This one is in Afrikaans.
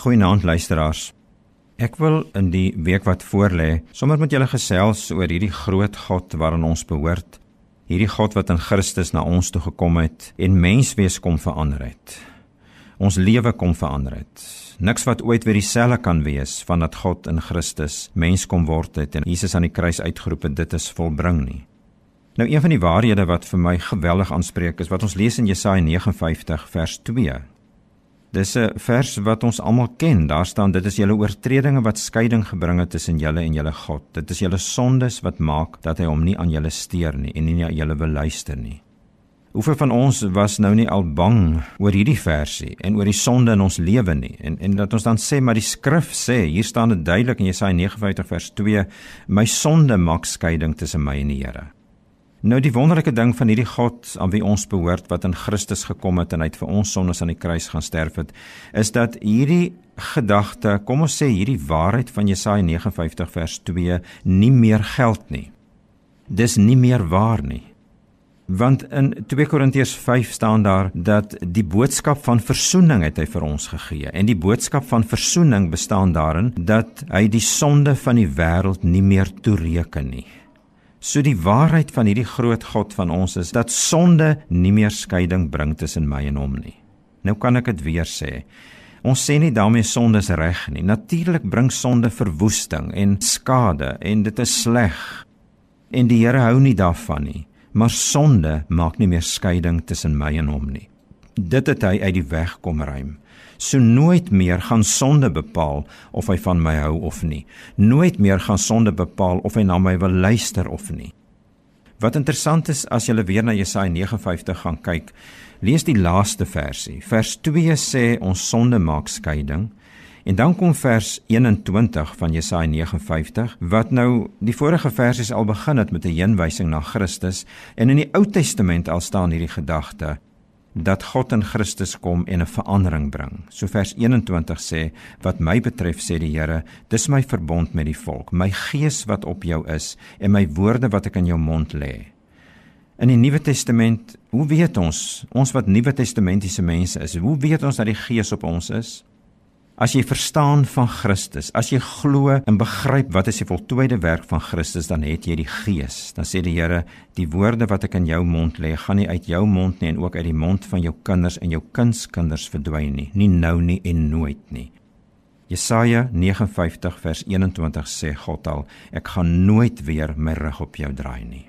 Goeienaand luisteraars. Ek wil in die week wat voorlê sommer met julle gesels oor hierdie groot God waaraan ons behoort. Hierdie God wat in Christus na ons toe gekom het en menswees kom verander het. Ons lewe kom verander het. Niks wat ooit weer dieselfde kan wees vandat God in Christus mens kom word het en Jesus aan die kruis uitgeroep het dit is volbring nie. Nou een van die waarhede wat vir my geweldig aanspreek is wat ons lees in Jesaja 59 vers 2. Dis 'n vers wat ons almal ken. Daar staan dit is julle oortredinge wat skeiding gebring het tussen julle en julle God. Dit is julle sondes wat maak dat hy hom nie aan julle steur nie en nie na julle wil luister nie. Hoeveel van ons was nou nie al bang oor hierdie versie en oor die sonde in ons lewe nie en en dat ons dan sê maar die skrif sê hier staan dit duidelik in Jesaja 59 vers 2 my sonde maak skeiding tussen my en die Here. Nou die wonderlike ding van hierdie God aan wie ons behoort wat in Christus gekom het en uit vir ons sondes aan die kruis gaan sterf het, is dat hierdie gedagte, kom ons sê hierdie waarheid van Jesaja 59 vers 2 nie meer geld nie. Dis nie meer waar nie. Want in 2 Korintiërs 5 staan daar dat die boodskap van verzoening het hy vir ons gegee en die boodskap van verzoening bestaan daarin dat hy die sonde van die wêreld nie meer toereken nie. So die waarheid van hierdie groot God van ons is dat sonde nie meer skeiding bring tussen my en hom nie. Nou kan ek dit weer sê. Ons sê nie daarmee sonde is reg nie. Natuurlik bring sonde verwoesting en skade en dit is sleg. En die Here hou nie daarvan nie. Maar sonde maak nie meer skeiding tussen my en hom nie. Dit het hy uit die weg kom ruim. So nooit meer gaan sonde bepaal of hy van my hou of nie. Nooit meer gaan sonde bepaal of hy na my wil luister of nie. Wat interessant is as jy weer na Jesaja 59 gaan kyk, lees die laaste versie. Vers 2 sê ons sonde maak skeiding. En dan kom vers 21 van Jesaja 59 wat nou die vorige versies al begin het met 'n heenwysing na Christus en in die Ou Testament al staan hierdie gedagte dat God in Christus kom en 'n verandering bring. So vers 21 sê: "Wat my betref," sê die Here, "dis my verbond met die volk, my gees wat op jou is en my woorde wat ek in jou mond lê." In die Nuwe Testament, hoe weet ons, ons wat Nuwe Testamentiese mense is, hoe weet ons dat die Gees op ons is? As jy verstaan van Christus, as jy glo en begryp wat is die voltooide werk van Christus, dan het jy die Gees. Dan sê die Here, die woorde wat ek in jou mond lê, gaan nie uit jou mond nie en ook uit die mond van jou kinders en jou kindskinders verdwyn nie, nie nou nie en nooit nie. Jesaja 59 vers 21 sê God al, ek gaan nooit weer my rug op jou draai nie.